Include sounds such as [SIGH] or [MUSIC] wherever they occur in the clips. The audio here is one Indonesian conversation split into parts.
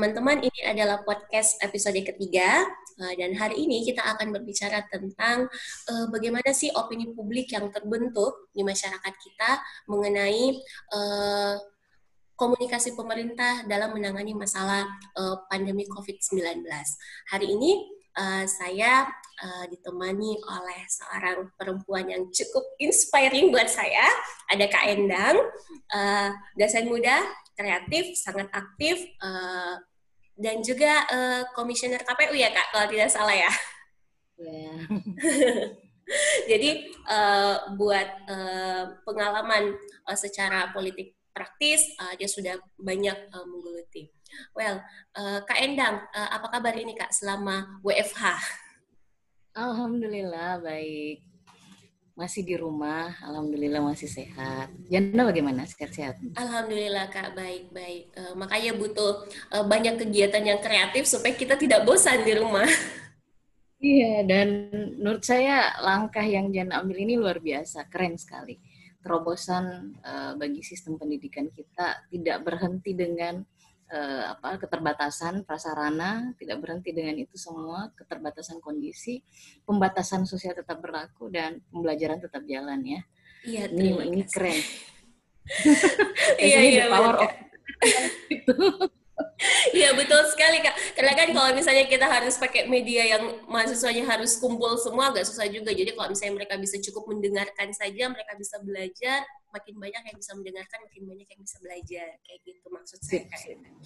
teman-teman, ini adalah podcast episode ketiga uh, dan hari ini kita akan berbicara tentang uh, bagaimana sih opini publik yang terbentuk di masyarakat kita mengenai uh, komunikasi pemerintah dalam menangani masalah uh, pandemi COVID-19. Hari ini uh, saya uh, ditemani oleh seorang perempuan yang cukup inspiring buat saya. Ada Kak Endang, uh, dosen muda, kreatif, sangat aktif, uh, dan juga uh, komisioner KPU ya Kak, kalau tidak salah ya. Yeah. [LAUGHS] Jadi uh, buat uh, pengalaman uh, secara politik praktis, uh, dia sudah banyak uh, menggeluti. Well, uh, Kak Endang, uh, apa kabar ini Kak selama WFH? Alhamdulillah baik. Masih di rumah, alhamdulillah masih sehat. Janda bagaimana? Sehat-sehat? Alhamdulillah Kak, baik-baik. Uh, makanya butuh uh, banyak kegiatan yang kreatif supaya kita tidak bosan di rumah. [LAUGHS] Iya, dan menurut saya langkah yang Jana ambil ini luar biasa, keren sekali. Terobosan uh, bagi sistem pendidikan kita tidak berhenti dengan uh, apa keterbatasan prasarana tidak berhenti dengan itu semua keterbatasan kondisi pembatasan sosial tetap berlaku dan pembelajaran tetap jalan ya iya ini ini keren [LAUGHS] iya iya power of itu Iya betul sekali kak. Karena kan kalau misalnya kita harus pakai media yang mahasiswanya harus kumpul semua agak susah juga. Jadi kalau misalnya mereka bisa cukup mendengarkan saja, mereka bisa belajar, makin banyak yang bisa mendengarkan, makin banyak yang bisa belajar. Kayak gitu maksud saya kak Endang.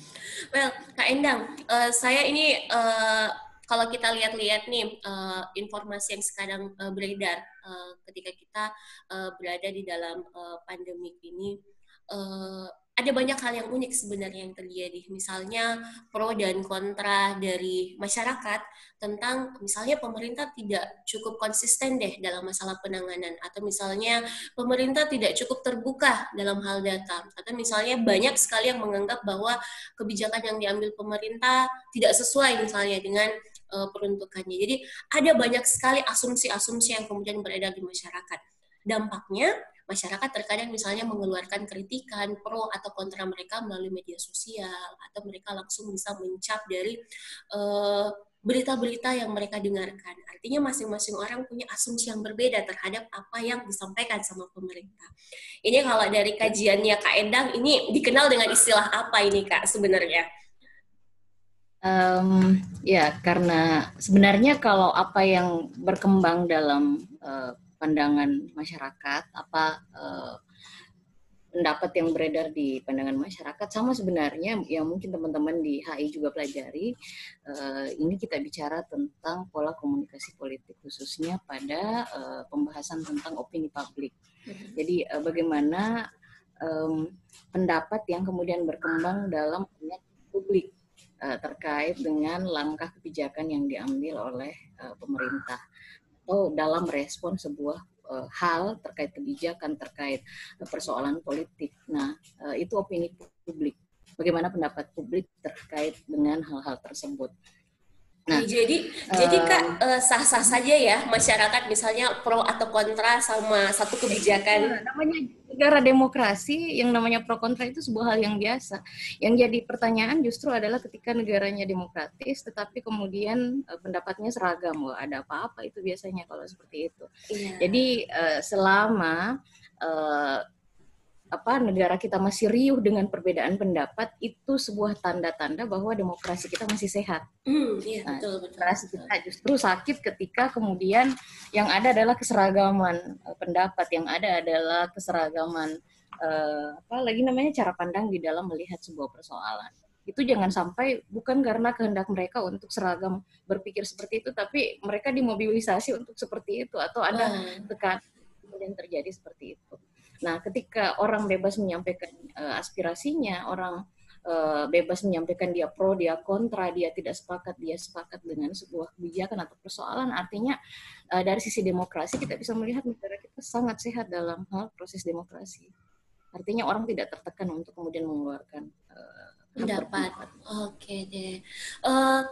Well, kak Endang, uh, saya ini uh, kalau kita lihat-lihat nih uh, informasi yang sekarang uh, beredar uh, ketika kita uh, berada di dalam uh, pandemi ini. Uh, ada banyak hal yang unik sebenarnya yang terjadi. Misalnya pro dan kontra dari masyarakat tentang misalnya pemerintah tidak cukup konsisten deh dalam masalah penanganan atau misalnya pemerintah tidak cukup terbuka dalam hal data atau misalnya banyak sekali yang menganggap bahwa kebijakan yang diambil pemerintah tidak sesuai misalnya dengan uh, peruntukannya. Jadi ada banyak sekali asumsi-asumsi yang kemudian beredar di masyarakat. Dampaknya masyarakat terkadang misalnya mengeluarkan kritikan pro atau kontra mereka melalui media sosial atau mereka langsung bisa mencap dari uh, berita-berita yang mereka dengarkan. Artinya masing-masing orang punya asumsi yang berbeda terhadap apa yang disampaikan sama pemerintah. Ini kalau dari kajiannya Kak Endang, ini dikenal dengan istilah apa ini Kak sebenarnya? Um, ya, karena sebenarnya kalau apa yang berkembang dalam uh, pandangan masyarakat, apa uh, pendapat yang beredar di pandangan masyarakat sama sebenarnya yang mungkin teman-teman di HI juga pelajari. Uh, ini kita bicara tentang pola komunikasi politik khususnya pada uh, pembahasan tentang opini publik. Mm-hmm. Jadi uh, bagaimana um, pendapat yang kemudian berkembang dalam publik uh, terkait dengan langkah kebijakan yang diambil oleh uh, pemerintah atau dalam respon sebuah uh, hal terkait kebijakan terkait uh, persoalan politik. Nah, uh, itu opini publik. Bagaimana pendapat publik terkait dengan hal-hal tersebut? Nah, jadi uh, jadi kak uh, sah-sah saja ya masyarakat misalnya pro atau kontra sama satu kebijakan. namanya negara demokrasi, yang namanya pro kontra itu sebuah hal yang biasa. Yang jadi pertanyaan justru adalah ketika negaranya demokratis, tetapi kemudian uh, pendapatnya seragam, wah ada apa-apa itu biasanya kalau seperti itu. Iya. Jadi uh, selama uh, apa negara kita masih riuh dengan perbedaan pendapat itu sebuah tanda-tanda bahwa demokrasi kita masih sehat. Mm, iya, nah, betul, betul, demokrasi betul. kita justru sakit ketika kemudian yang ada adalah keseragaman uh, pendapat, yang ada adalah keseragaman uh, apa lagi namanya cara pandang di dalam melihat sebuah persoalan. Itu jangan sampai bukan karena kehendak mereka untuk seragam berpikir seperti itu, tapi mereka dimobilisasi untuk seperti itu atau ada hmm. tekanan kemudian terjadi seperti itu. Nah, ketika orang bebas menyampaikan uh, aspirasinya, orang uh, bebas menyampaikan dia pro, dia kontra, dia tidak sepakat, dia sepakat dengan sebuah kebijakan atau persoalan, artinya uh, dari sisi demokrasi kita bisa melihat negara kita sangat sehat dalam hal proses demokrasi. Artinya orang tidak tertekan untuk kemudian mengeluarkan uh, pendapat. Oke okay, deh. Uh,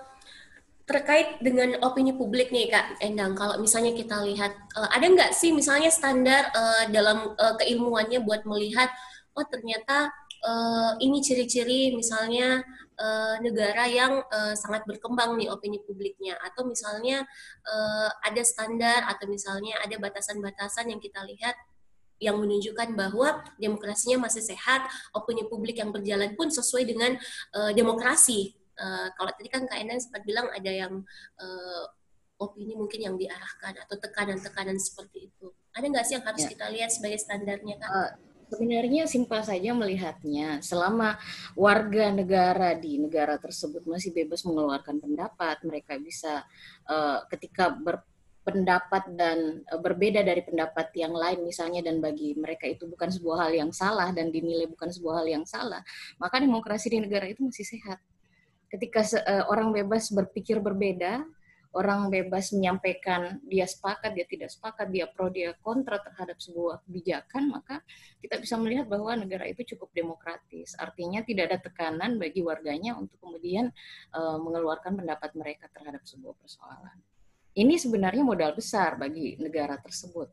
terkait dengan opini publik nih Kak Endang, kalau misalnya kita lihat, uh, ada nggak sih misalnya standar uh, dalam uh, keilmuannya buat melihat, oh ternyata uh, ini ciri-ciri misalnya uh, negara yang uh, sangat berkembang nih opini publiknya atau misalnya uh, ada standar atau misalnya ada batasan-batasan yang kita lihat yang menunjukkan bahwa demokrasinya masih sehat, opini publik yang berjalan pun sesuai dengan uh, demokrasi. Uh, kalau tadi kan Kak Enan sempat bilang ada yang uh, opini mungkin yang diarahkan atau tekanan-tekanan seperti itu. Ada nggak sih yang harus ya. kita lihat sebagai standarnya Kak? Uh, sebenarnya simpel saja melihatnya. Selama warga negara di negara tersebut masih bebas mengeluarkan pendapat, mereka bisa uh, ketika ber pendapat dan berbeda dari pendapat yang lain misalnya dan bagi mereka itu bukan sebuah hal yang salah dan dinilai bukan sebuah hal yang salah maka demokrasi di negara itu masih sehat ketika uh, orang bebas berpikir berbeda orang bebas menyampaikan dia sepakat dia tidak sepakat dia pro dia kontra terhadap sebuah kebijakan maka kita bisa melihat bahwa negara itu cukup demokratis. Artinya tidak ada tekanan bagi warganya untuk kemudian uh, mengeluarkan pendapat mereka terhadap sebuah persoalan. Ini sebenarnya modal besar bagi negara tersebut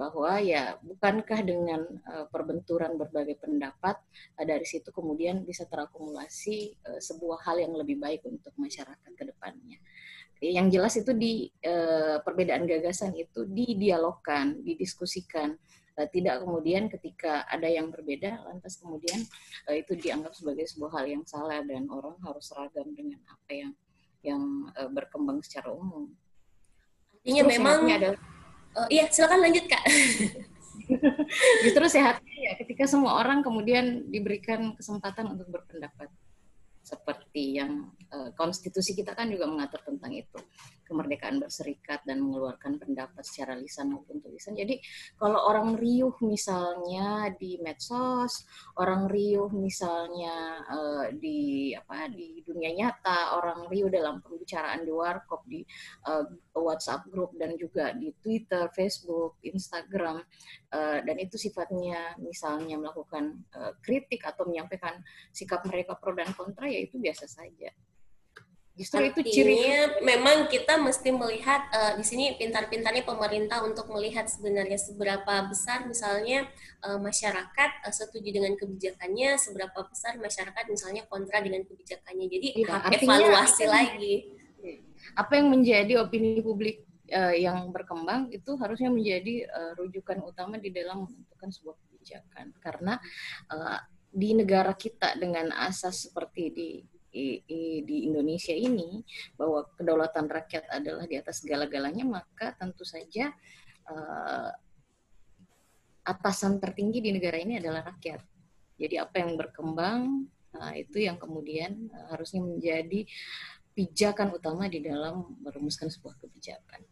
bahwa ya bukankah dengan uh, perbenturan berbagai pendapat uh, dari situ kemudian bisa terakumulasi uh, sebuah hal yang lebih baik untuk masyarakat ke depannya. Yang jelas itu di uh, perbedaan gagasan itu didialogkan, didiskusikan, uh, tidak kemudian ketika ada yang berbeda lantas kemudian uh, itu dianggap sebagai sebuah hal yang salah dan orang harus seragam dengan apa yang yang uh, berkembang secara umum. Artinya memang ada uh, iya silakan lanjut kak. [LAUGHS] Justru sehatnya ya ketika semua orang kemudian diberikan kesempatan untuk berpendapat seperti yang uh, konstitusi kita kan juga mengatur tentang itu kemerdekaan berserikat dan mengeluarkan pendapat secara lisan maupun tulisan. Jadi kalau orang riuh misalnya di medsos, orang riuh misalnya uh, di apa di dunia nyata, orang riuh dalam pembicaraan di warkop di uh, WhatsApp grup dan juga di Twitter, Facebook, Instagram uh, dan itu sifatnya misalnya melakukan uh, kritik atau menyampaikan sikap mereka pro dan kontra ya itu biasa saja. Justru itu cirinya memang kita mesti melihat uh, di sini pintar-pintarnya pemerintah untuk melihat sebenarnya seberapa besar misalnya uh, masyarakat uh, setuju dengan kebijakannya, seberapa besar masyarakat misalnya kontra dengan kebijakannya. Jadi ya, evaluasi apa lagi. Apa yang menjadi opini publik uh, yang berkembang itu harusnya menjadi uh, rujukan utama di dalam menentukan sebuah kebijakan karena uh, di negara kita dengan asas seperti di di Indonesia ini bahwa kedaulatan rakyat adalah di atas segala-galanya maka tentu saja uh, atasan tertinggi di negara ini adalah rakyat. Jadi apa yang berkembang uh, itu yang kemudian uh, harusnya menjadi pijakan utama di dalam merumuskan sebuah kebijakan.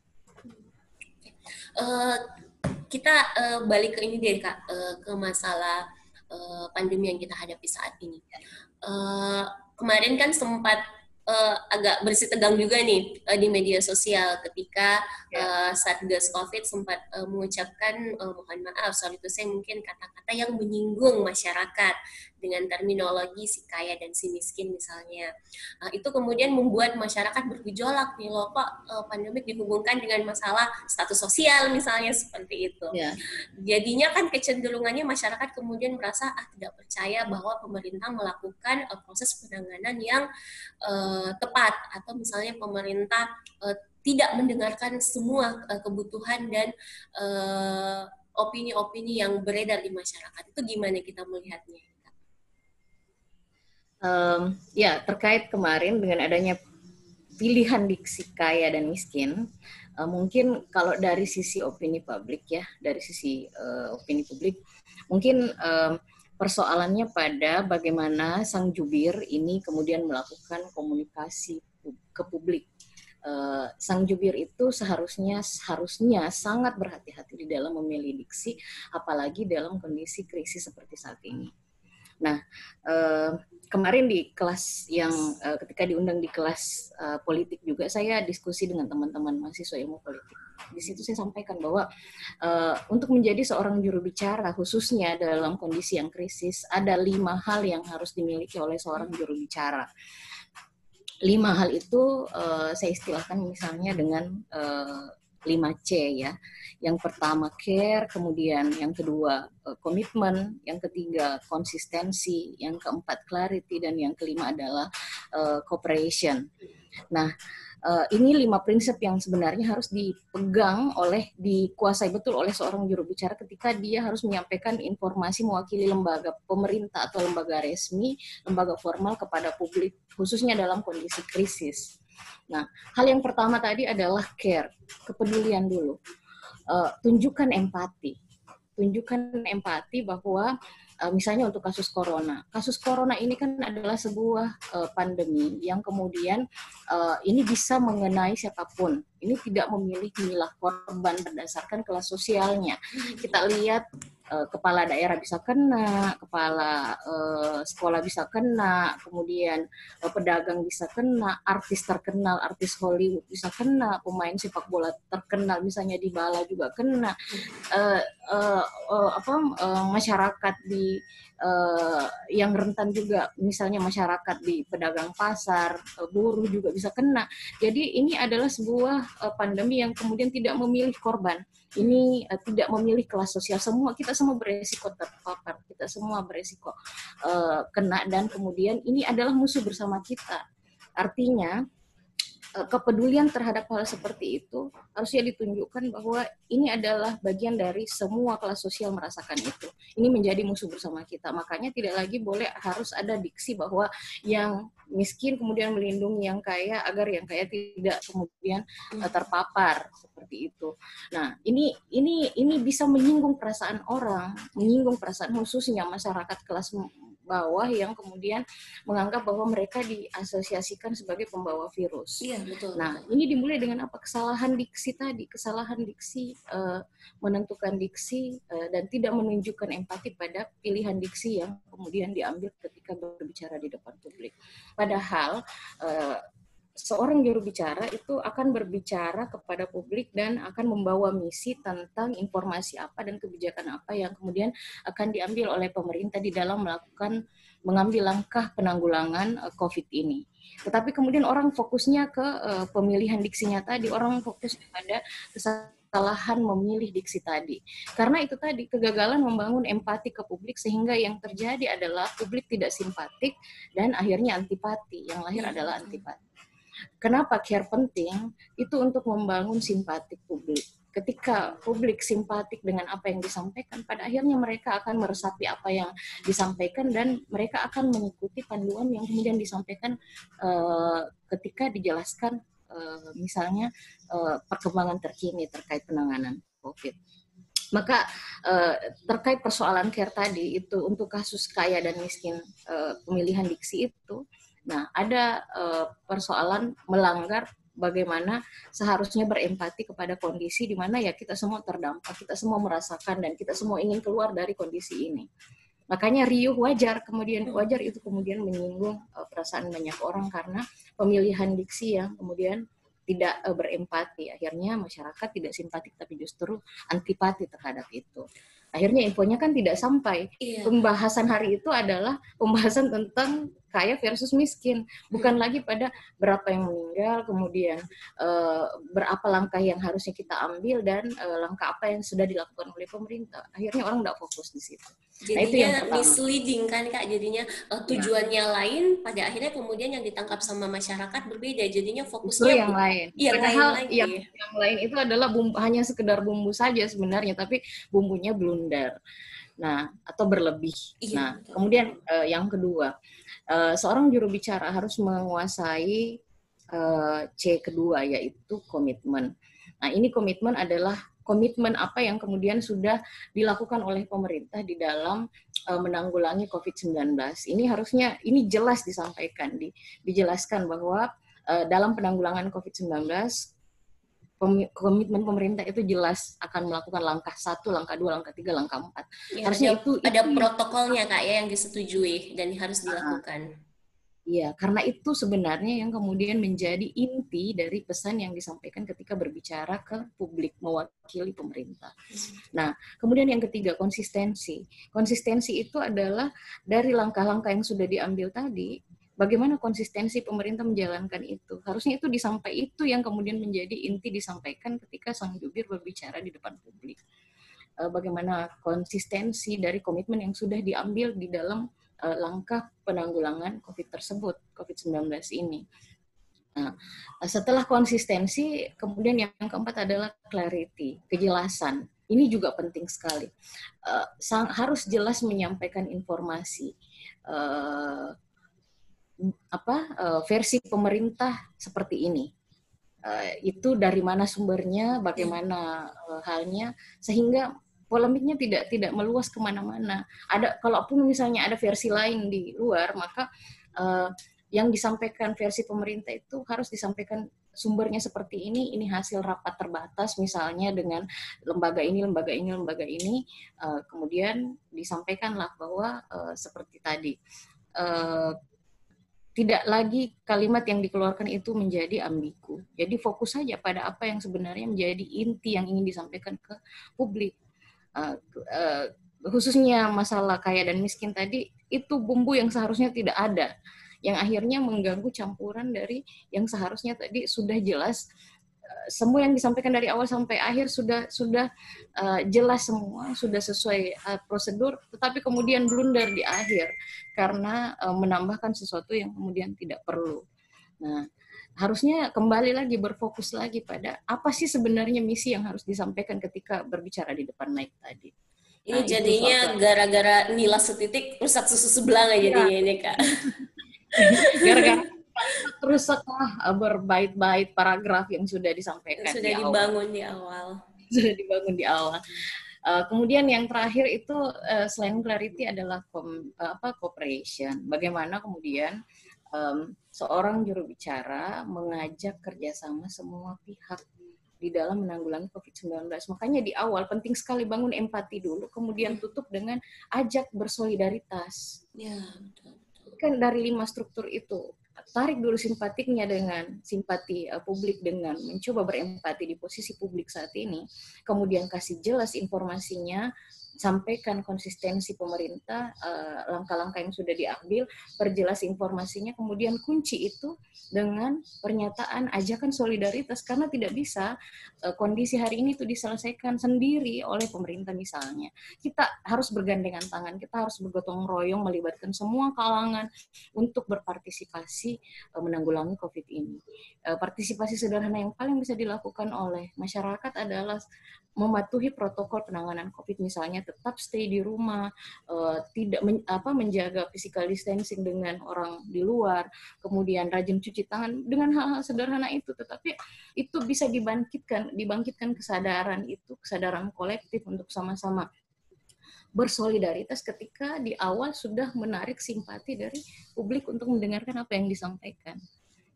Uh, kita uh, balik ke ini deh kak uh, ke masalah uh, pandemi yang kita hadapi saat ini. Uh, kemarin kan sempat uh, agak bersih tegang juga nih uh, di media sosial ketika uh, Satgas COVID sempat uh, mengucapkan uh, mohon maaf soal itu saya mungkin kata-kata yang menyinggung masyarakat dengan terminologi si kaya dan si miskin misalnya. Uh, itu kemudian membuat masyarakat bergejolak nih loh kok uh, pandemik dihubungkan dengan masalah status sosial misalnya seperti itu. Yeah. Jadinya kan kecenderungannya masyarakat kemudian merasa ah tidak percaya bahwa pemerintah melakukan uh, proses penanganan yang uh, tepat atau misalnya pemerintah uh, tidak mendengarkan semua uh, kebutuhan dan opini-opini yang beredar di masyarakat. Itu gimana kita melihatnya? Um, ya, terkait kemarin dengan adanya pilihan diksi kaya dan miskin, uh, mungkin kalau dari sisi opini publik ya, dari sisi uh, opini publik, mungkin um, persoalannya pada bagaimana sang jubir ini kemudian melakukan komunikasi ke publik. Uh, sang jubir itu seharusnya seharusnya sangat berhati-hati di dalam memilih diksi, apalagi dalam kondisi krisis seperti saat ini. Nah, uh, kemarin di kelas yang uh, ketika diundang di kelas uh, politik juga saya diskusi dengan teman-teman mahasiswa ilmu politik. Di situ saya sampaikan bahwa uh, untuk menjadi seorang juru bicara khususnya dalam kondisi yang krisis ada lima hal yang harus dimiliki oleh seorang juru bicara. Lima hal itu uh, saya istilahkan misalnya dengan uh, 5C ya. Yang pertama care, kemudian yang kedua komitmen, yang ketiga konsistensi, yang keempat clarity dan yang kelima adalah uh, cooperation. Nah, uh, ini lima prinsip yang sebenarnya harus dipegang oleh dikuasai betul oleh seorang juru bicara ketika dia harus menyampaikan informasi mewakili lembaga pemerintah atau lembaga resmi, lembaga formal kepada publik khususnya dalam kondisi krisis. Nah, hal yang pertama tadi adalah care, kepedulian dulu. Uh, tunjukkan empati. Tunjukkan empati bahwa uh, misalnya untuk kasus corona. Kasus corona ini kan adalah sebuah uh, pandemi yang kemudian uh, ini bisa mengenai siapa pun. Ini tidak memilih milah korban berdasarkan kelas sosialnya. Kita lihat uh, kepala daerah bisa kena, kepala uh, sekolah bisa kena, kemudian uh, pedagang bisa kena, artis terkenal, artis Hollywood bisa kena, pemain sepak bola terkenal misalnya di bala juga kena, apa masyarakat di uh, yang rentan juga misalnya masyarakat di pedagang pasar uh, buruh juga bisa kena. Jadi ini adalah sebuah uh, pandemi yang kemudian tidak memilih korban. Ini uh, tidak memilih kelas sosial. Semua kita semua beresiko terpapar. Kita semua beresiko kena. Dan kemudian ini adalah musuh bersama kita. Artinya Eh, kepedulian terhadap hal seperti itu harusnya ditunjukkan bahwa ini adalah bagian dari semua kelas sosial merasakan itu. Ini menjadi musuh bersama kita. Makanya tidak lagi boleh harus ada diksi bahwa yang miskin kemudian melindungi yang kaya agar yang kaya tidak kemudian uh, terpapar seperti itu. Nah, ini ini ini bisa menyinggung perasaan orang, menyinggung perasaan khususnya masyarakat kelas bawah yang kemudian menganggap bahwa mereka diasosiasikan sebagai pembawa virus. Iya, betul. Nah, ini dimulai dengan apa? Kesalahan diksi tadi, kesalahan diksi uh, menentukan diksi uh, dan tidak menunjukkan empati pada pilihan diksi yang kemudian diambil ketika berbicara di depan publik. Padahal uh, seorang juru bicara itu akan berbicara kepada publik dan akan membawa misi tentang informasi apa dan kebijakan apa yang kemudian akan diambil oleh pemerintah di dalam melakukan mengambil langkah penanggulangan uh, COVID ini. Tetapi kemudian orang fokusnya ke uh, pemilihan diksinya tadi, orang fokus pada kesalahan memilih diksi tadi. Karena itu tadi kegagalan membangun empati ke publik sehingga yang terjadi adalah publik tidak simpatik dan akhirnya antipati. Yang lahir adalah antipati. Kenapa care penting? Itu untuk membangun simpatik publik. Ketika publik simpatik dengan apa yang disampaikan, pada akhirnya mereka akan meresapi apa yang disampaikan dan mereka akan mengikuti panduan yang kemudian disampaikan uh, ketika dijelaskan uh, misalnya uh, perkembangan terkini terkait penanganan COVID maka terkait persoalan care tadi itu untuk kasus kaya dan miskin pemilihan diksi itu Nah, ada uh, persoalan melanggar bagaimana seharusnya berempati kepada kondisi di mana ya kita semua terdampak, kita semua merasakan dan kita semua ingin keluar dari kondisi ini. Makanya riuh wajar, kemudian wajar itu kemudian menyinggung uh, perasaan banyak orang karena pemilihan diksi yang kemudian tidak uh, berempati. Akhirnya masyarakat tidak simpatik tapi justru antipati terhadap itu akhirnya infonya kan tidak sampai. Iya. Pembahasan hari itu adalah pembahasan tentang kaya versus miskin, bukan lagi pada berapa yang meninggal, kemudian uh, berapa langkah yang harusnya kita ambil dan uh, langkah apa yang sudah dilakukan oleh pemerintah. Akhirnya orang tidak fokus di situ. Jadinya nah, itu yang misleading kan kak, jadinya uh, tujuannya ya. lain, pada akhirnya kemudian yang ditangkap sama masyarakat berbeda, jadinya fokusnya itu yang lain. Iya, Padahal yang, yang lain itu adalah bumbu, hanya sekedar bumbu saja sebenarnya, tapi bumbunya blunder. Nah, atau berlebih. Iya, nah, betul. kemudian uh, yang kedua, uh, seorang juru bicara harus menguasai uh, C kedua yaitu komitmen. Nah, ini komitmen adalah komitmen apa yang kemudian sudah dilakukan oleh pemerintah di dalam uh, menanggulangi COVID-19. Ini harusnya ini jelas disampaikan, di, dijelaskan bahwa uh, dalam penanggulangan COVID-19 komitmen pemerintah itu jelas akan melakukan langkah satu, langkah dua, langkah tiga, langkah empat. Ya, Harusnya ada, itu ada itu, protokolnya kak ya yang disetujui dan harus dilakukan. Iya, karena itu sebenarnya yang kemudian menjadi inti dari pesan yang disampaikan ketika berbicara ke publik mewakili pemerintah. Nah, kemudian yang ketiga konsistensi. Konsistensi itu adalah dari langkah-langkah yang sudah diambil tadi bagaimana konsistensi pemerintah menjalankan itu. Harusnya itu disampai itu yang kemudian menjadi inti disampaikan ketika sang jubir berbicara di depan publik. Uh, bagaimana konsistensi dari komitmen yang sudah diambil di dalam uh, langkah penanggulangan COVID tersebut, COVID-19 ini. Nah, setelah konsistensi, kemudian yang keempat adalah clarity, kejelasan. Ini juga penting sekali. Uh, sang, harus jelas menyampaikan informasi. Uh, apa uh, versi pemerintah seperti ini. Uh, itu dari mana sumbernya, bagaimana uh, halnya, sehingga polemiknya tidak tidak meluas ke mana-mana. Ada kalaupun misalnya ada versi lain di luar, maka uh, yang disampaikan versi pemerintah itu harus disampaikan sumbernya seperti ini, ini hasil rapat terbatas misalnya dengan lembaga ini, lembaga ini, lembaga ini, kemudian disampaikanlah bahwa seperti tadi. Tidak lagi kalimat yang dikeluarkan itu menjadi ambigu. Jadi fokus saja pada apa yang sebenarnya menjadi inti yang ingin disampaikan ke publik. Uh, uh, khususnya masalah kaya dan miskin tadi itu bumbu yang seharusnya tidak ada, yang akhirnya mengganggu campuran dari yang seharusnya tadi sudah jelas semua yang disampaikan dari awal sampai akhir sudah sudah uh, jelas semua, sudah sesuai uh, prosedur, tetapi kemudian blunder di akhir karena uh, menambahkan sesuatu yang kemudian tidak perlu. Nah, harusnya kembali lagi berfokus lagi pada apa sih sebenarnya misi yang harus disampaikan ketika berbicara di depan mic tadi. Ini nah, jadinya gara-gara nilai setitik rusak susu sebelah ya. jadinya ini kak. [LAUGHS] gara-gara terus setelah uh, berbait-bait paragraf yang sudah disampaikan sudah di dibangun awal. di awal [LAUGHS] sudah dibangun di awal uh, kemudian yang terakhir itu uh, selain clarity adalah kom, uh, apa cooperation bagaimana kemudian um, seorang juru bicara mengajak kerjasama semua pihak di dalam menanggulangi COVID-19. Makanya di awal penting sekali bangun empati dulu, kemudian tutup dengan ajak bersolidaritas. Ya, betul. Kan dari lima struktur itu tarik dulu simpatiknya dengan simpati uh, publik dengan mencoba berempati di posisi publik saat ini, kemudian kasih jelas informasinya, sampaikan konsistensi pemerintah, eh, langkah-langkah yang sudah diambil, perjelas informasinya, kemudian kunci itu dengan pernyataan ajakan solidaritas karena tidak bisa eh, kondisi hari ini itu diselesaikan sendiri oleh pemerintah misalnya. Kita harus bergandengan tangan, kita harus bergotong royong melibatkan semua kalangan untuk berpartisipasi eh, menanggulangi COVID ini. Partisipasi sederhana yang paling bisa dilakukan oleh masyarakat adalah mematuhi protokol penanganan COVID misalnya tetap stay di rumah, uh, tidak men, apa menjaga physical distancing dengan orang di luar, kemudian rajin cuci tangan dengan hal-hal sederhana itu, tetapi itu bisa dibangkitkan dibangkitkan kesadaran itu kesadaran kolektif untuk sama-sama bersolidaritas ketika di awal sudah menarik simpati dari publik untuk mendengarkan apa yang disampaikan.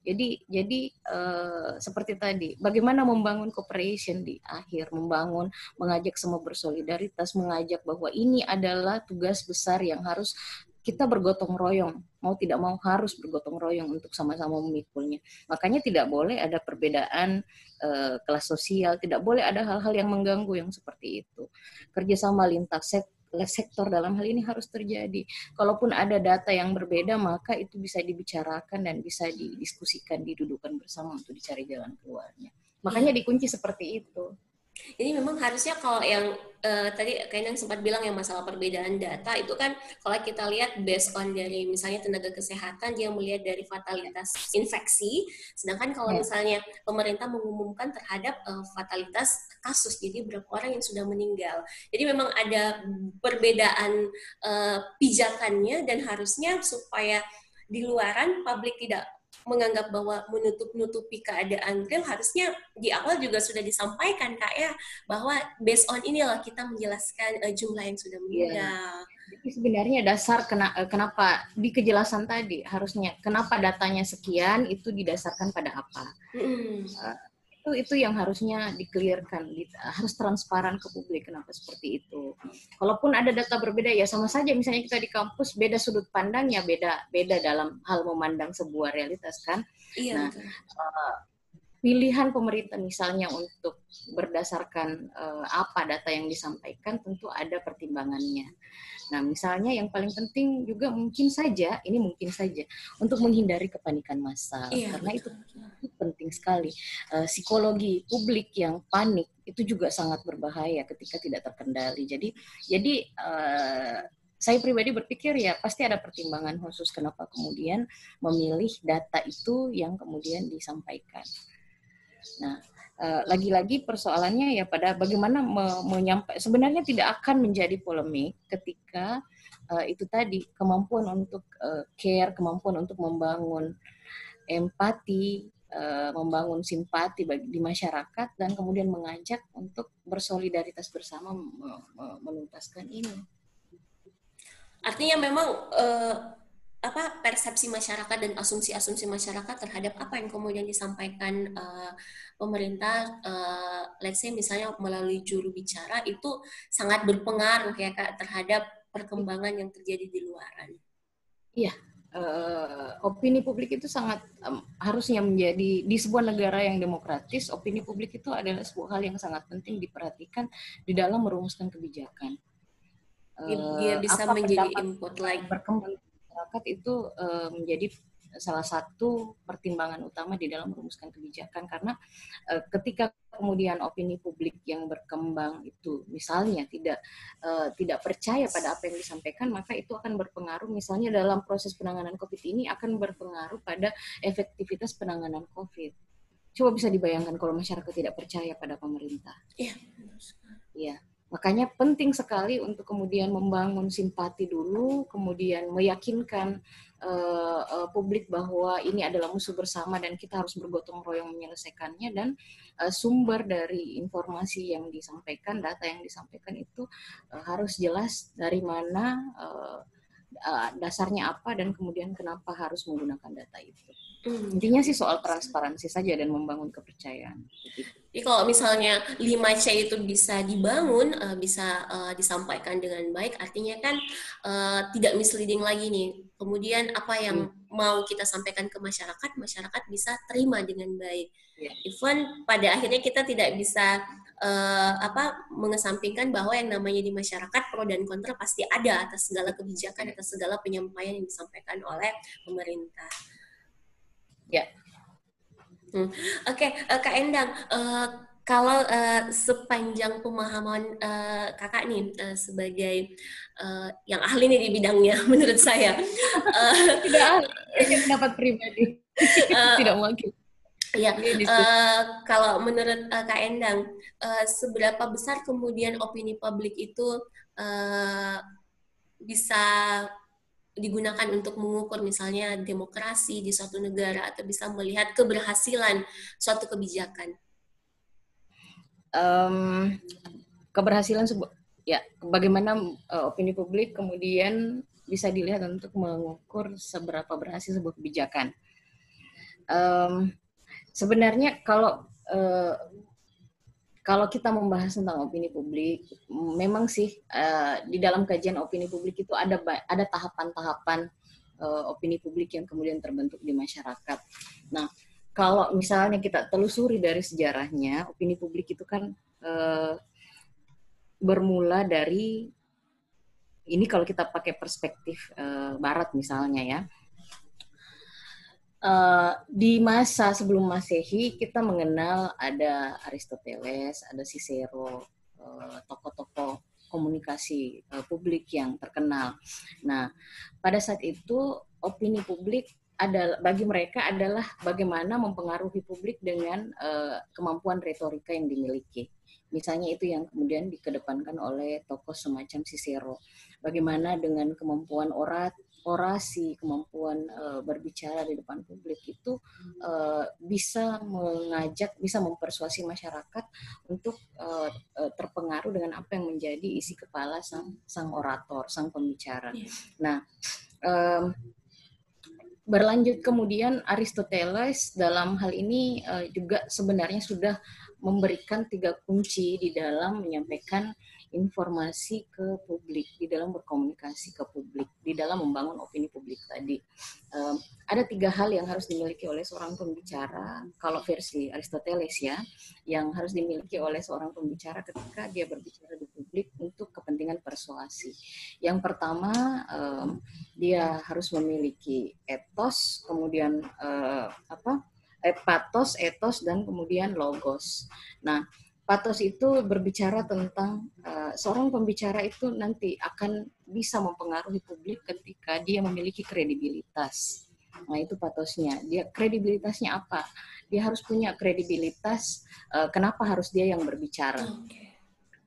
Jadi jadi uh, seperti tadi, bagaimana membangun cooperation di akhir, membangun, mengajak semua bersolidaritas, mengajak bahwa ini adalah tugas besar yang harus kita bergotong royong, mau tidak mau harus bergotong royong untuk sama-sama memikulnya. Makanya tidak boleh ada perbedaan uh, kelas sosial, tidak boleh ada hal-hal yang mengganggu yang seperti itu. Kerjasama lintas sektor sektor dalam hal ini harus terjadi. Kalaupun ada data yang berbeda, maka itu bisa dibicarakan dan bisa didiskusikan, didudukan bersama untuk dicari jalan keluarnya. Makanya dikunci seperti itu. Ini memang harusnya kalau yang uh, tadi kayaknya sempat bilang yang masalah perbedaan data itu kan kalau kita lihat based on dari misalnya tenaga kesehatan dia melihat dari fatalitas infeksi, sedangkan kalau yeah. misalnya pemerintah mengumumkan terhadap uh, fatalitas kasus, jadi berapa orang yang sudah meninggal. Jadi memang ada perbedaan uh, pijakannya dan harusnya supaya di luaran publik tidak menganggap bahwa menutup-nutupi keadaan real harusnya di awal juga sudah disampaikan kak ya bahwa based on inilah kita menjelaskan uh, jumlah yang sudah iya. meninggal. Yeah. Jadi sebenarnya dasar kena, eh, kenapa di kejelasan tadi harusnya kenapa datanya sekian itu didasarkan pada apa? Mm. Uh, itu itu yang harusnya dikelirkan harus transparan ke publik kenapa seperti itu. Kalaupun ada data berbeda ya sama saja. Misalnya kita di kampus beda sudut pandangnya beda beda dalam hal memandang sebuah realitas kan? Iya, nah uh, pilihan pemerintah misalnya untuk berdasarkan uh, apa data yang disampaikan tentu ada pertimbangannya. Nah, misalnya yang paling penting juga mungkin saja, ini mungkin saja untuk menghindari kepanikan massal iya, karena itu, itu penting sekali. Uh, psikologi publik yang panik itu juga sangat berbahaya ketika tidak terkendali. Jadi jadi uh, saya pribadi berpikir ya pasti ada pertimbangan khusus kenapa kemudian memilih data itu yang kemudian disampaikan. Nah, eh, lagi-lagi persoalannya ya pada bagaimana menyampaikan sebenarnya tidak akan menjadi polemik ketika uh, itu tadi kemampuan untuk uh, care, kemampuan untuk membangun empati, uh, membangun simpati bagi di masyarakat dan kemudian mengajak untuk bersolidaritas bersama menuntaskan ini. Artinya memang uh, apa persepsi masyarakat dan asumsi-asumsi masyarakat terhadap apa yang kemudian disampaikan uh, pemerintah, uh, let's say misalnya melalui juru bicara itu sangat berpengaruh ya kak terhadap perkembangan yang terjadi di luaran. Iya, uh, opini publik itu sangat um, harusnya menjadi di sebuah negara yang demokratis, opini publik itu adalah sebuah hal yang sangat penting diperhatikan di dalam merumuskan kebijakan dia bisa menjadi input like berkembang masyarakat itu uh, menjadi salah satu pertimbangan utama di dalam merumuskan kebijakan karena uh, ketika kemudian opini publik yang berkembang itu misalnya tidak uh, tidak percaya pada apa yang disampaikan maka itu akan berpengaruh misalnya dalam proses penanganan COVID ini akan berpengaruh pada efektivitas penanganan COVID. Coba bisa dibayangkan kalau masyarakat tidak percaya pada pemerintah. Iya. Iya. Makanya penting sekali untuk kemudian membangun simpati dulu, kemudian meyakinkan uh, uh, publik bahwa ini adalah musuh bersama dan kita harus bergotong royong menyelesaikannya dan uh, sumber dari informasi yang disampaikan, data yang disampaikan itu uh, harus jelas dari mana uh, uh, dasarnya apa dan kemudian kenapa harus menggunakan data itu. Hmm. Intinya sih soal transparansi saja dan membangun kepercayaan. Jadi kalau misalnya 5C itu bisa dibangun, uh, bisa uh, disampaikan dengan baik, artinya kan uh, tidak misleading lagi nih. Kemudian apa yang hmm. mau kita sampaikan ke masyarakat, masyarakat bisa terima dengan baik. Yeah. Even pada akhirnya kita tidak bisa uh, apa mengesampingkan bahwa yang namanya di masyarakat pro dan kontra pasti ada atas segala kebijakan, atas segala penyampaian yang disampaikan oleh pemerintah. Ya. Hmm. Oke, okay. uh, eh, Kak Endang, uh, kalau uh, sepanjang pemahaman uh, kakak nih uh, sebagai uh, yang ahli nih di bidangnya, [LAUGHS] menurut saya uh, tidak ahli, pendapat pribadi, uh, tidak mungkin. Ya, uh, kalau menurut uh, Kak Endang, uh, seberapa besar kemudian opini publik itu uh, bisa digunakan untuk mengukur misalnya demokrasi di suatu negara atau bisa melihat keberhasilan suatu kebijakan? Um, keberhasilan sebuah ya bagaimana uh, opini publik kemudian bisa dilihat untuk mengukur seberapa berhasil sebuah kebijakan. Um, sebenarnya kalau uh, kalau kita membahas tentang opini publik, memang sih uh, di dalam kajian opini publik itu ada ada tahapan-tahapan uh, opini publik yang kemudian terbentuk di masyarakat. Nah, kalau misalnya kita telusuri dari sejarahnya, opini publik itu kan uh, bermula dari ini kalau kita pakai perspektif uh, Barat misalnya ya Uh, di masa sebelum Masehi kita mengenal ada Aristoteles, ada Cicero, uh, tokoh-tokoh komunikasi uh, publik yang terkenal. Nah, pada saat itu opini publik adalah bagi mereka adalah bagaimana mempengaruhi publik dengan uh, kemampuan retorika yang dimiliki. Misalnya itu yang kemudian dikedepankan oleh tokoh semacam Cicero. Bagaimana dengan kemampuan orat orasi, kemampuan uh, berbicara di depan publik itu uh, bisa mengajak, bisa mempersuasi masyarakat untuk uh, uh, terpengaruh dengan apa yang menjadi isi kepala sang sang orator, sang pembicara. Yeah. Nah, um, berlanjut kemudian Aristoteles dalam hal ini uh, juga sebenarnya sudah memberikan tiga kunci di dalam menyampaikan informasi ke publik, di dalam berkomunikasi ke publik, di dalam membangun opini publik tadi. Um, ada tiga hal yang harus dimiliki oleh seorang pembicara, kalau versi Aristoteles ya, yang harus dimiliki oleh seorang pembicara ketika dia berbicara di publik untuk kepentingan persuasi. Yang pertama, um, dia harus memiliki etos, kemudian uh, apa? patos, etos, dan kemudian logos. Nah, patos itu berbicara tentang uh, seorang pembicara itu nanti akan bisa mempengaruhi publik ketika dia memiliki kredibilitas. Nah, itu patosnya. Dia kredibilitasnya apa? Dia harus punya kredibilitas uh, kenapa harus dia yang berbicara.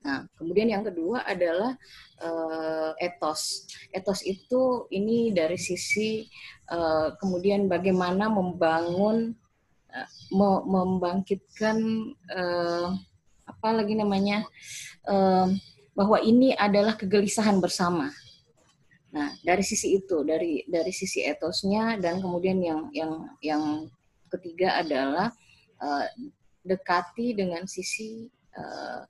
Nah, kemudian yang kedua adalah uh, etos. Etos itu ini dari sisi uh, kemudian bagaimana membangun uh, membangkitkan uh, apa lagi namanya uh, bahwa ini adalah kegelisahan bersama. Nah, dari sisi itu, dari dari sisi etosnya dan kemudian yang yang yang ketiga adalah uh, dekati dengan sisi uh,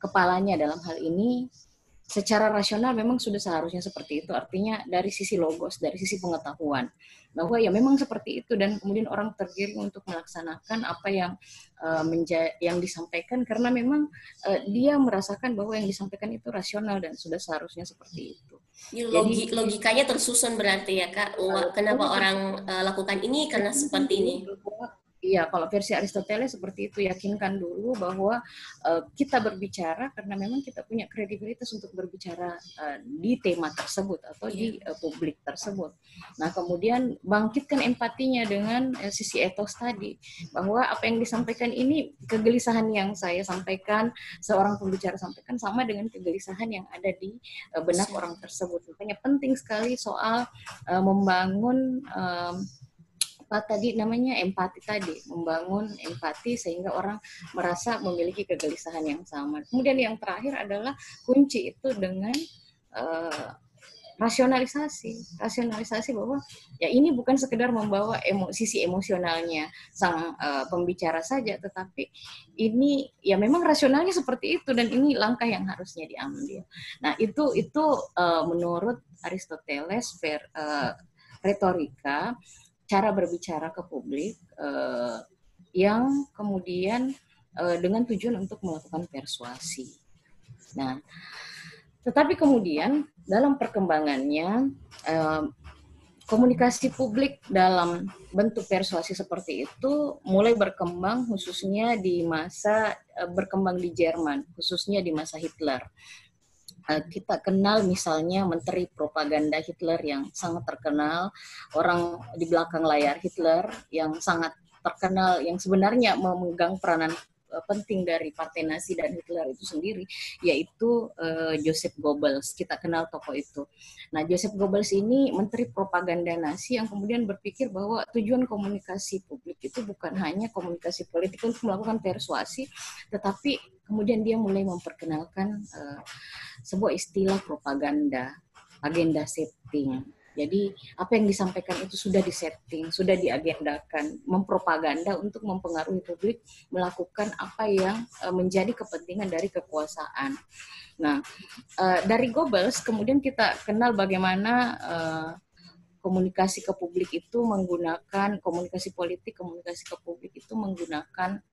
kepalanya dalam hal ini secara rasional memang sudah seharusnya seperti itu. Artinya dari sisi logos, dari sisi pengetahuan bahwa ya memang seperti itu dan kemudian orang tergiring untuk melaksanakan apa yang uh, yang disampaikan karena memang uh, dia merasakan bahwa yang disampaikan itu rasional dan sudah seharusnya seperti itu. Logi, Jadi logikanya tersusun berarti ya kak. Kenapa orang uh, lakukan ini karena seperti ini? Iya, kalau versi Aristoteles seperti itu yakinkan dulu bahwa uh, kita berbicara karena memang kita punya kredibilitas untuk berbicara uh, di tema tersebut atau di uh, publik tersebut. Nah, kemudian bangkitkan empatinya dengan uh, sisi etos tadi bahwa apa yang disampaikan ini kegelisahan yang saya sampaikan seorang pembicara sampaikan sama dengan kegelisahan yang ada di uh, benak orang tersebut. Makanya penting sekali soal uh, membangun uh, apa tadi namanya empati tadi, membangun empati sehingga orang merasa memiliki kegelisahan yang sama. Kemudian yang terakhir adalah kunci itu dengan uh, rasionalisasi, rasionalisasi bahwa ya ini bukan sekedar membawa emo, sisi emosionalnya sang uh, pembicara saja, tetapi ini ya memang rasionalnya seperti itu dan ini langkah yang harusnya diambil. Nah itu itu uh, menurut Aristoteles ver, uh, retorika cara berbicara ke publik uh, yang kemudian uh, dengan tujuan untuk melakukan persuasi. Nah, tetapi kemudian dalam perkembangannya uh, komunikasi publik dalam bentuk persuasi seperti itu mulai berkembang khususnya di masa berkembang di Jerman, khususnya di masa Hitler. Eh, kita kenal misalnya menteri propaganda Hitler yang sangat terkenal, orang di belakang layar Hitler yang sangat terkenal yang sebenarnya memegang peranan eh, penting dari Partai Nazi dan Hitler itu sendiri, yaitu uh, Joseph Goebbels. Kita kenal tokoh itu. Nah, Joseph Goebbels ini menteri propaganda Nazi yang kemudian berpikir bahwa tujuan komunikasi publik itu bukan hanya komunikasi politik untuk melakukan persuasi, tetapi kemudian dia mulai memperkenalkan uh, sebuah istilah propaganda, agenda setting. Jadi apa yang disampaikan itu sudah disetting, sudah diagendakan, mempropaganda untuk mempengaruhi publik melakukan apa yang uh, menjadi kepentingan dari kekuasaan. Nah, uh, dari Goebbels kemudian kita kenal bagaimana uh, komunikasi ke publik itu menggunakan komunikasi politik, komunikasi ke publik itu menggunakan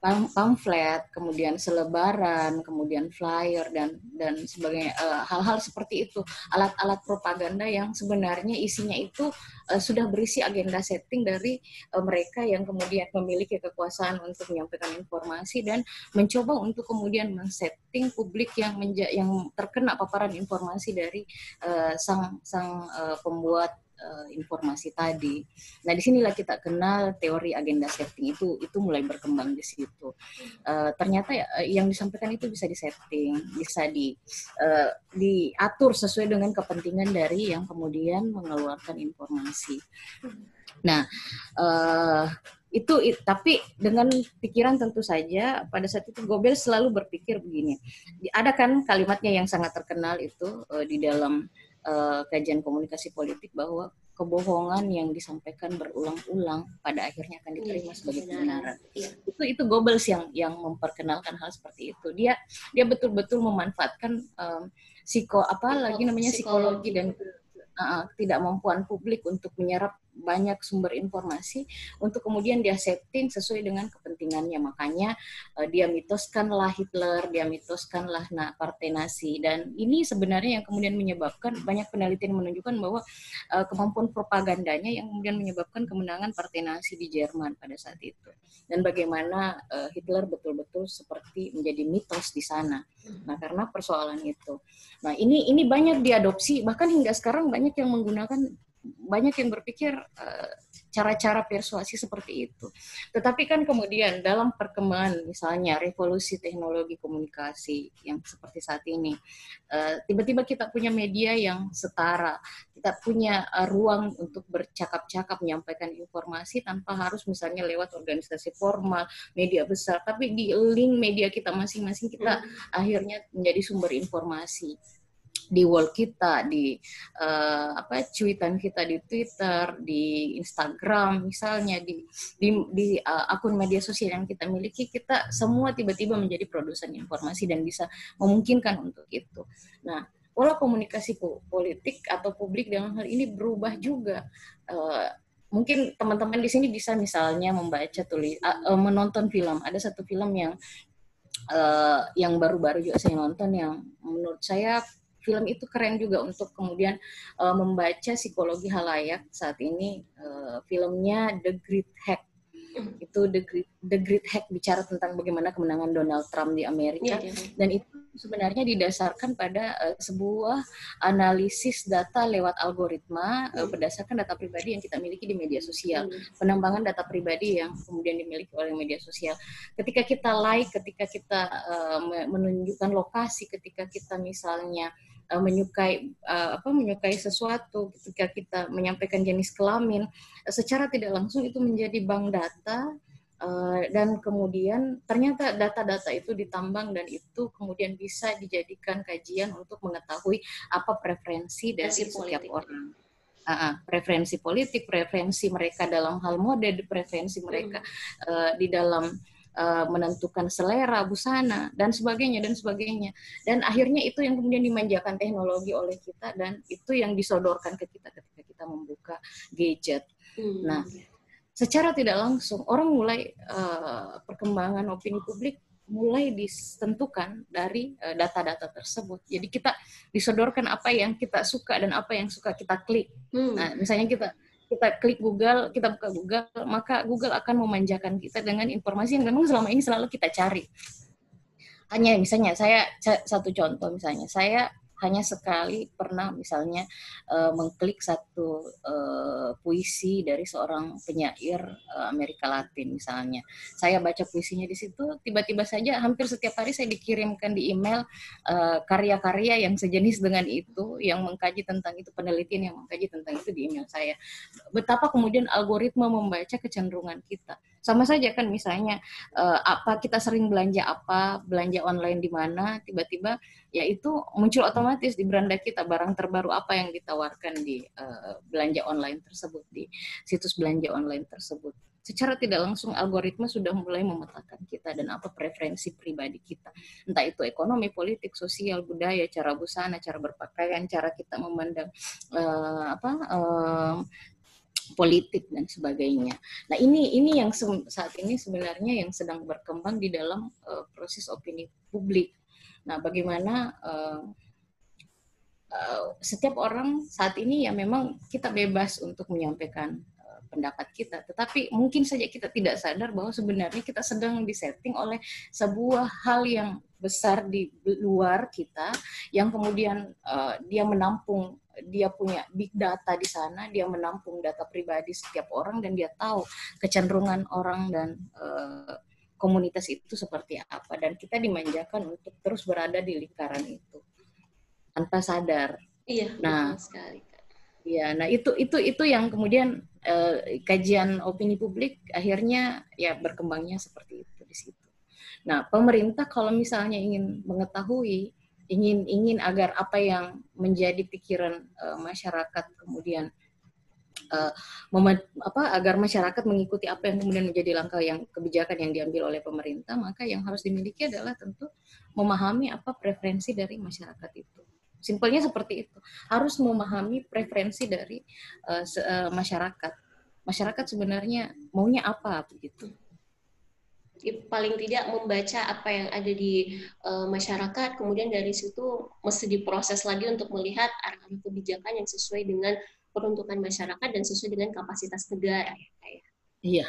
pamflet, kemudian selebaran, kemudian flyer dan dan sebagainya eh, hal-hal uh, seperti itu. Alat-alat propaganda yang sebenarnya isinya itu uh, sudah berisi agenda setting dari uh, mereka yang kemudian memiliki kekuasaan untuk menyampaikan informasi dan mencoba untuk kemudian men-setting publik yang menja yang terkena paparan informasi dari uh, sang sang uh, pembuat uh, informasi tadi. Nah, di sinilah kita kenal teori agenda setting itu itu mulai berkembang di situ. Uh, ternyata ya, yang disampaikan itu bisa disetting, bisa di uh, diatur sesuai dengan kepentingan dari yang kemudian mengeluarkan informasi. Nah, uh, itu tapi dengan pikiran tentu saja pada saat itu Gobel selalu berpikir begini. Ada kan kalimatnya yang sangat terkenal itu di dalam uh, kajian komunikasi politik bahwa kebohongan yang disampaikan berulang-ulang pada akhirnya akan diterima iya, sebagai kebenaran. Iya. Itu itu Goebbels yang yang memperkenalkan hal seperti itu. Dia dia betul-betul memanfaatkan um, psiko apa lagi namanya psikologi, psikologi dan uh, tidak mampuan publik untuk menyerap banyak sumber informasi untuk kemudian dia setting sesuai dengan kepentingannya makanya uh, dia mitoskanlah Hitler dia mitoskanlah nah partai nasi dan ini sebenarnya yang kemudian menyebabkan banyak penelitian menunjukkan bahwa uh, kemampuan propagandanya yang kemudian menyebabkan kemenangan partai nasi di Jerman pada saat itu. Dan bagaimana uh, Hitler betul-betul seperti menjadi mitos di sana. Nah karena persoalan itu. Nah ini ini banyak diadopsi. Bahkan hingga sekarang banyak yang menggunakan banyak yang berpikir cara-cara persuasi seperti itu. Tetapi kan kemudian dalam perkembangan misalnya revolusi teknologi komunikasi yang seperti saat ini, uh, tiba-tiba kita punya media yang setara, kita punya uh, ruang untuk bercakap-cakap menyampaikan informasi tanpa harus misalnya lewat organisasi formal, media besar, tapi di link media kita masing-masing kita hmm. akhirnya menjadi sumber informasi di wall kita, di uh, apa cuitan kita di Twitter, di Instagram misalnya, di di, di uh, akun media sosial yang kita miliki, kita semua tiba-tiba menjadi produsen informasi dan bisa memungkinkan untuk itu. Nah, pola komunikasi politik atau publik dalam hal ini berubah juga. Uh, mungkin teman-teman di sini bisa misalnya membaca tulis uh, menonton film ada satu film yang uh, yang baru-baru juga saya nonton yang menurut saya film itu keren juga untuk kemudian uh, membaca psikologi halayak. Saat ini uh, filmnya The Great Hack. Itu The Great, The Great Hack bicara tentang bagaimana kemenangan Donald Trump di Amerika. Yeah, yeah, dan itu sebenarnya didasarkan pada uh, sebuah analisis data lewat algoritma uh, berdasarkan data pribadi yang kita miliki di media sosial. Mm. penambangan data pribadi yang kemudian dimiliki oleh media sosial. Ketika kita like ketika kita uh, menunjukkan lokasi ketika kita misalnya uh, menyukai uh, apa menyukai sesuatu ketika kita menyampaikan jenis kelamin uh, secara tidak langsung itu menjadi bank data uh, dan kemudian ternyata data-data itu ditambang dan itu kemudian bisa dijadikan kajian untuk mengetahui apa preferensi dari setiap orang uh, preferensi politik, preferensi mereka dalam hal mode, preferensi mereka hmm. uh, di dalam uh, menentukan selera busana dan sebagainya dan sebagainya dan akhirnya itu yang kemudian dimanjakan teknologi oleh kita dan itu yang disodorkan ke kita ketika kita membuka gadget hmm. nah secara tidak langsung orang mulai uh, perkembangan opini publik mulai ditentukan dari eh, data-data uh, tersebut. Jadi kita disodorkan apa yang kita suka dan apa yang suka kita klik. Hmm. Nah, misalnya kita kita klik Google, kita buka Google, maka Google akan memanjakan kita dengan informasi yang memang selama ini selalu kita cari. Hanya misalnya saya satu contoh misalnya saya hanya sekali pernah misalnya uh, mengklik satu uh, puisi dari seorang penyair uh, Amerika Latin misalnya. Saya baca puisinya di situ, tiba-tiba saja hampir setiap hari saya dikirimkan di email karya-karya uh, yang sejenis dengan itu, yang mengkaji tentang itu, penelitian yang mengkaji tentang itu di email saya. Betapa kemudian algoritma membaca kecenderungan kita. Sama saja kan misalnya uh, apa kita sering belanja apa, belanja online di mana, tiba-tiba ya itu muncul otomatis di beranda kita barang terbaru apa yang ditawarkan di uh, belanja online tersebut di situs belanja online tersebut. Secara tidak langsung algoritma sudah mulai memetakan kita dan apa preferensi pribadi kita. Entah itu ekonomi politik sosial budaya cara busana cara berpakaian cara kita memandang uh, apa uh, politik dan sebagainya. Nah ini ini yang saat ini sebenarnya yang sedang berkembang di dalam uh, proses opini publik. Nah, bagaimana uh, uh, setiap orang saat ini ya memang kita bebas untuk menyampaikan uh, pendapat kita, tetapi mungkin saja kita tidak sadar bahwa sebenarnya kita sedang disetting oleh sebuah hal yang besar di luar kita yang kemudian uh, dia menampung dia punya big data di sana, dia menampung data pribadi setiap orang dan dia tahu kecenderungan orang dan uh, komunitas itu seperti apa. Dan kita dimanjakan untuk terus berada di lingkaran itu tanpa sadar. Iya. Nah, sekali. Iya, nah itu itu itu yang kemudian eh, kajian opini publik akhirnya ya berkembangnya seperti itu di situ. Nah, pemerintah kalau misalnya ingin mengetahui ingin ingin agar apa yang menjadi pikiran eh, masyarakat kemudian uh, apa agar masyarakat mengikuti apa yang kemudian menjadi langkah yang kebijakan yang diambil oleh pemerintah maka yang harus dimiliki adalah tentu memahami apa preferensi dari masyarakat itu Simpelnya seperti itu. Harus memahami preferensi dari uh, se uh, masyarakat. Masyarakat sebenarnya maunya apa begitu paling tidak membaca apa yang ada di uh, masyarakat, kemudian dari situ mesti diproses lagi untuk melihat arah-arah kebijakan yang sesuai dengan peruntukan masyarakat dan sesuai dengan kapasitas negara. Ya, Iya.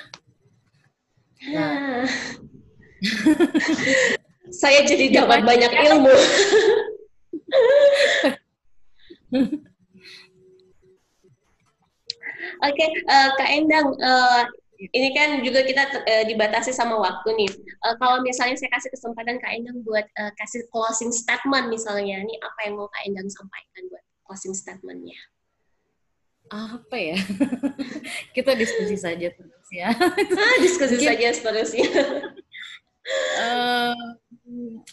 Nah. [LAUGHS] Saya jadi dapat banyak ilmu. [LAUGHS] [LAUGHS] Oke, okay, uh, Kak Endang, uh, ini kan juga kita uh, dibatasi sama waktu nih. Uh, kalau misalnya saya kasih kesempatan Kak Endang buat uh, kasih closing statement misalnya, ini apa yang mau Kak Endang sampaikan buat closing statementnya? Apa ya? [LAUGHS] kita diskusi saja terus ya. ah, diskusi Mungkin, saja seterusnya. [LAUGHS] uh,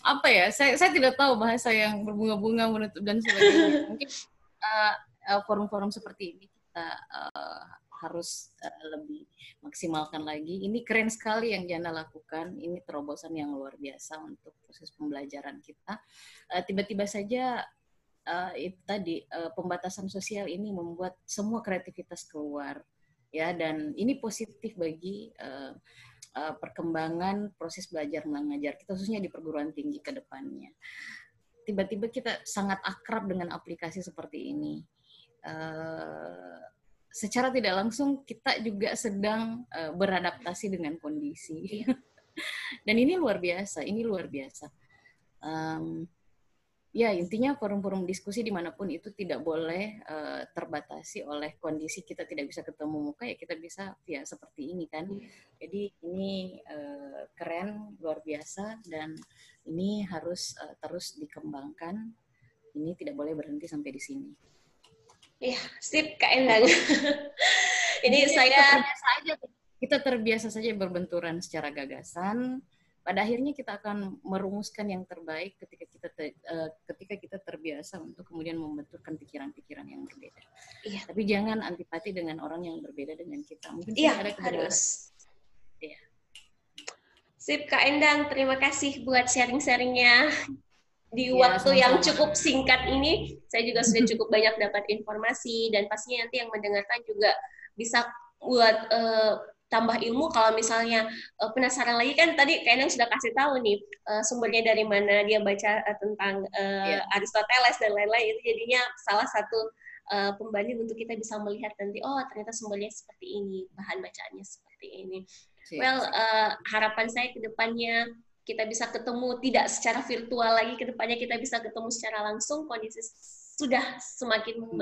apa ya? Saya saya tidak tahu bahasa yang berbunga-bunga menutup dan sebagainya. Mungkin uh, uh, forum-forum seperti ini kita uh, harus uh, lebih maksimalkan lagi. Ini keren sekali yang Jana lakukan. Ini terobosan yang luar biasa untuk proses pembelajaran kita. Uh, tiba-tiba saja uh, itu tadi uh, pembatasan sosial ini membuat semua kreativitas keluar, ya. Dan ini positif bagi uh, uh, perkembangan proses belajar mengajar kita, khususnya di perguruan tinggi ke depannya. Tiba-tiba kita sangat akrab dengan aplikasi seperti ini uh, secara tidak langsung kita juga sedang uh, beradaptasi dengan kondisi. Iya. [LAUGHS] Dan ini luar biasa, ini luar biasa. Um, ya intinya forum-forum diskusi di mana pun itu tidak boleh uh, terbatasi oleh kondisi kita tidak bisa ketemu muka ya kita bisa via seperti ini kan. Iya. Jadi ini uh, keren, luar biasa dan ini harus uh, terus dikembangkan. Ini tidak boleh berhenti sampai di sini. Iya, sip Kak Endang. [LAUGHS] Ini Jadi saya kita terbiasa saja berbenturan secara gagasan. Pada akhirnya kita akan merumuskan yang terbaik ketika kita ter, uh, ketika kita terbiasa untuk kemudian membentukkan pikiran-pikiran yang berbeda. Iya. Tapi jangan antipati dengan orang yang berbeda dengan kita. Mungkin iya, ada harus. Iya. Sip Kak Endang, terima kasih buat sharing-sharingnya di ya, waktu sama-sama. yang cukup singkat ini saya juga sudah cukup banyak dapat informasi dan pastinya nanti yang mendengarkan juga bisa buat uh, tambah ilmu kalau misalnya uh, penasaran lagi kan tadi kayaknya sudah kasih tahu nih uh, sumbernya dari mana dia baca uh, tentang uh, yeah. Aristoteles dan lain-lain itu jadinya salah satu uh, pembanding untuk kita bisa melihat nanti oh ternyata sumbernya seperti ini bahan bacaannya seperti ini. Well uh, harapan saya ke depannya kita bisa ketemu tidak secara virtual lagi ke depannya kita bisa ketemu secara langsung kondisi sudah semakin hmm.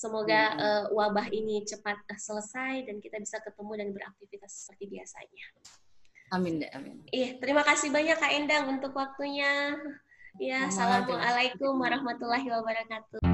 Semoga uh, wabah ini cepat uh, selesai dan kita bisa ketemu dan beraktivitas seperti biasanya. Amin deh amin. Iya terima kasih banyak kak Endang untuk waktunya. Ya assalamualaikum warahmatullahi wabarakatuh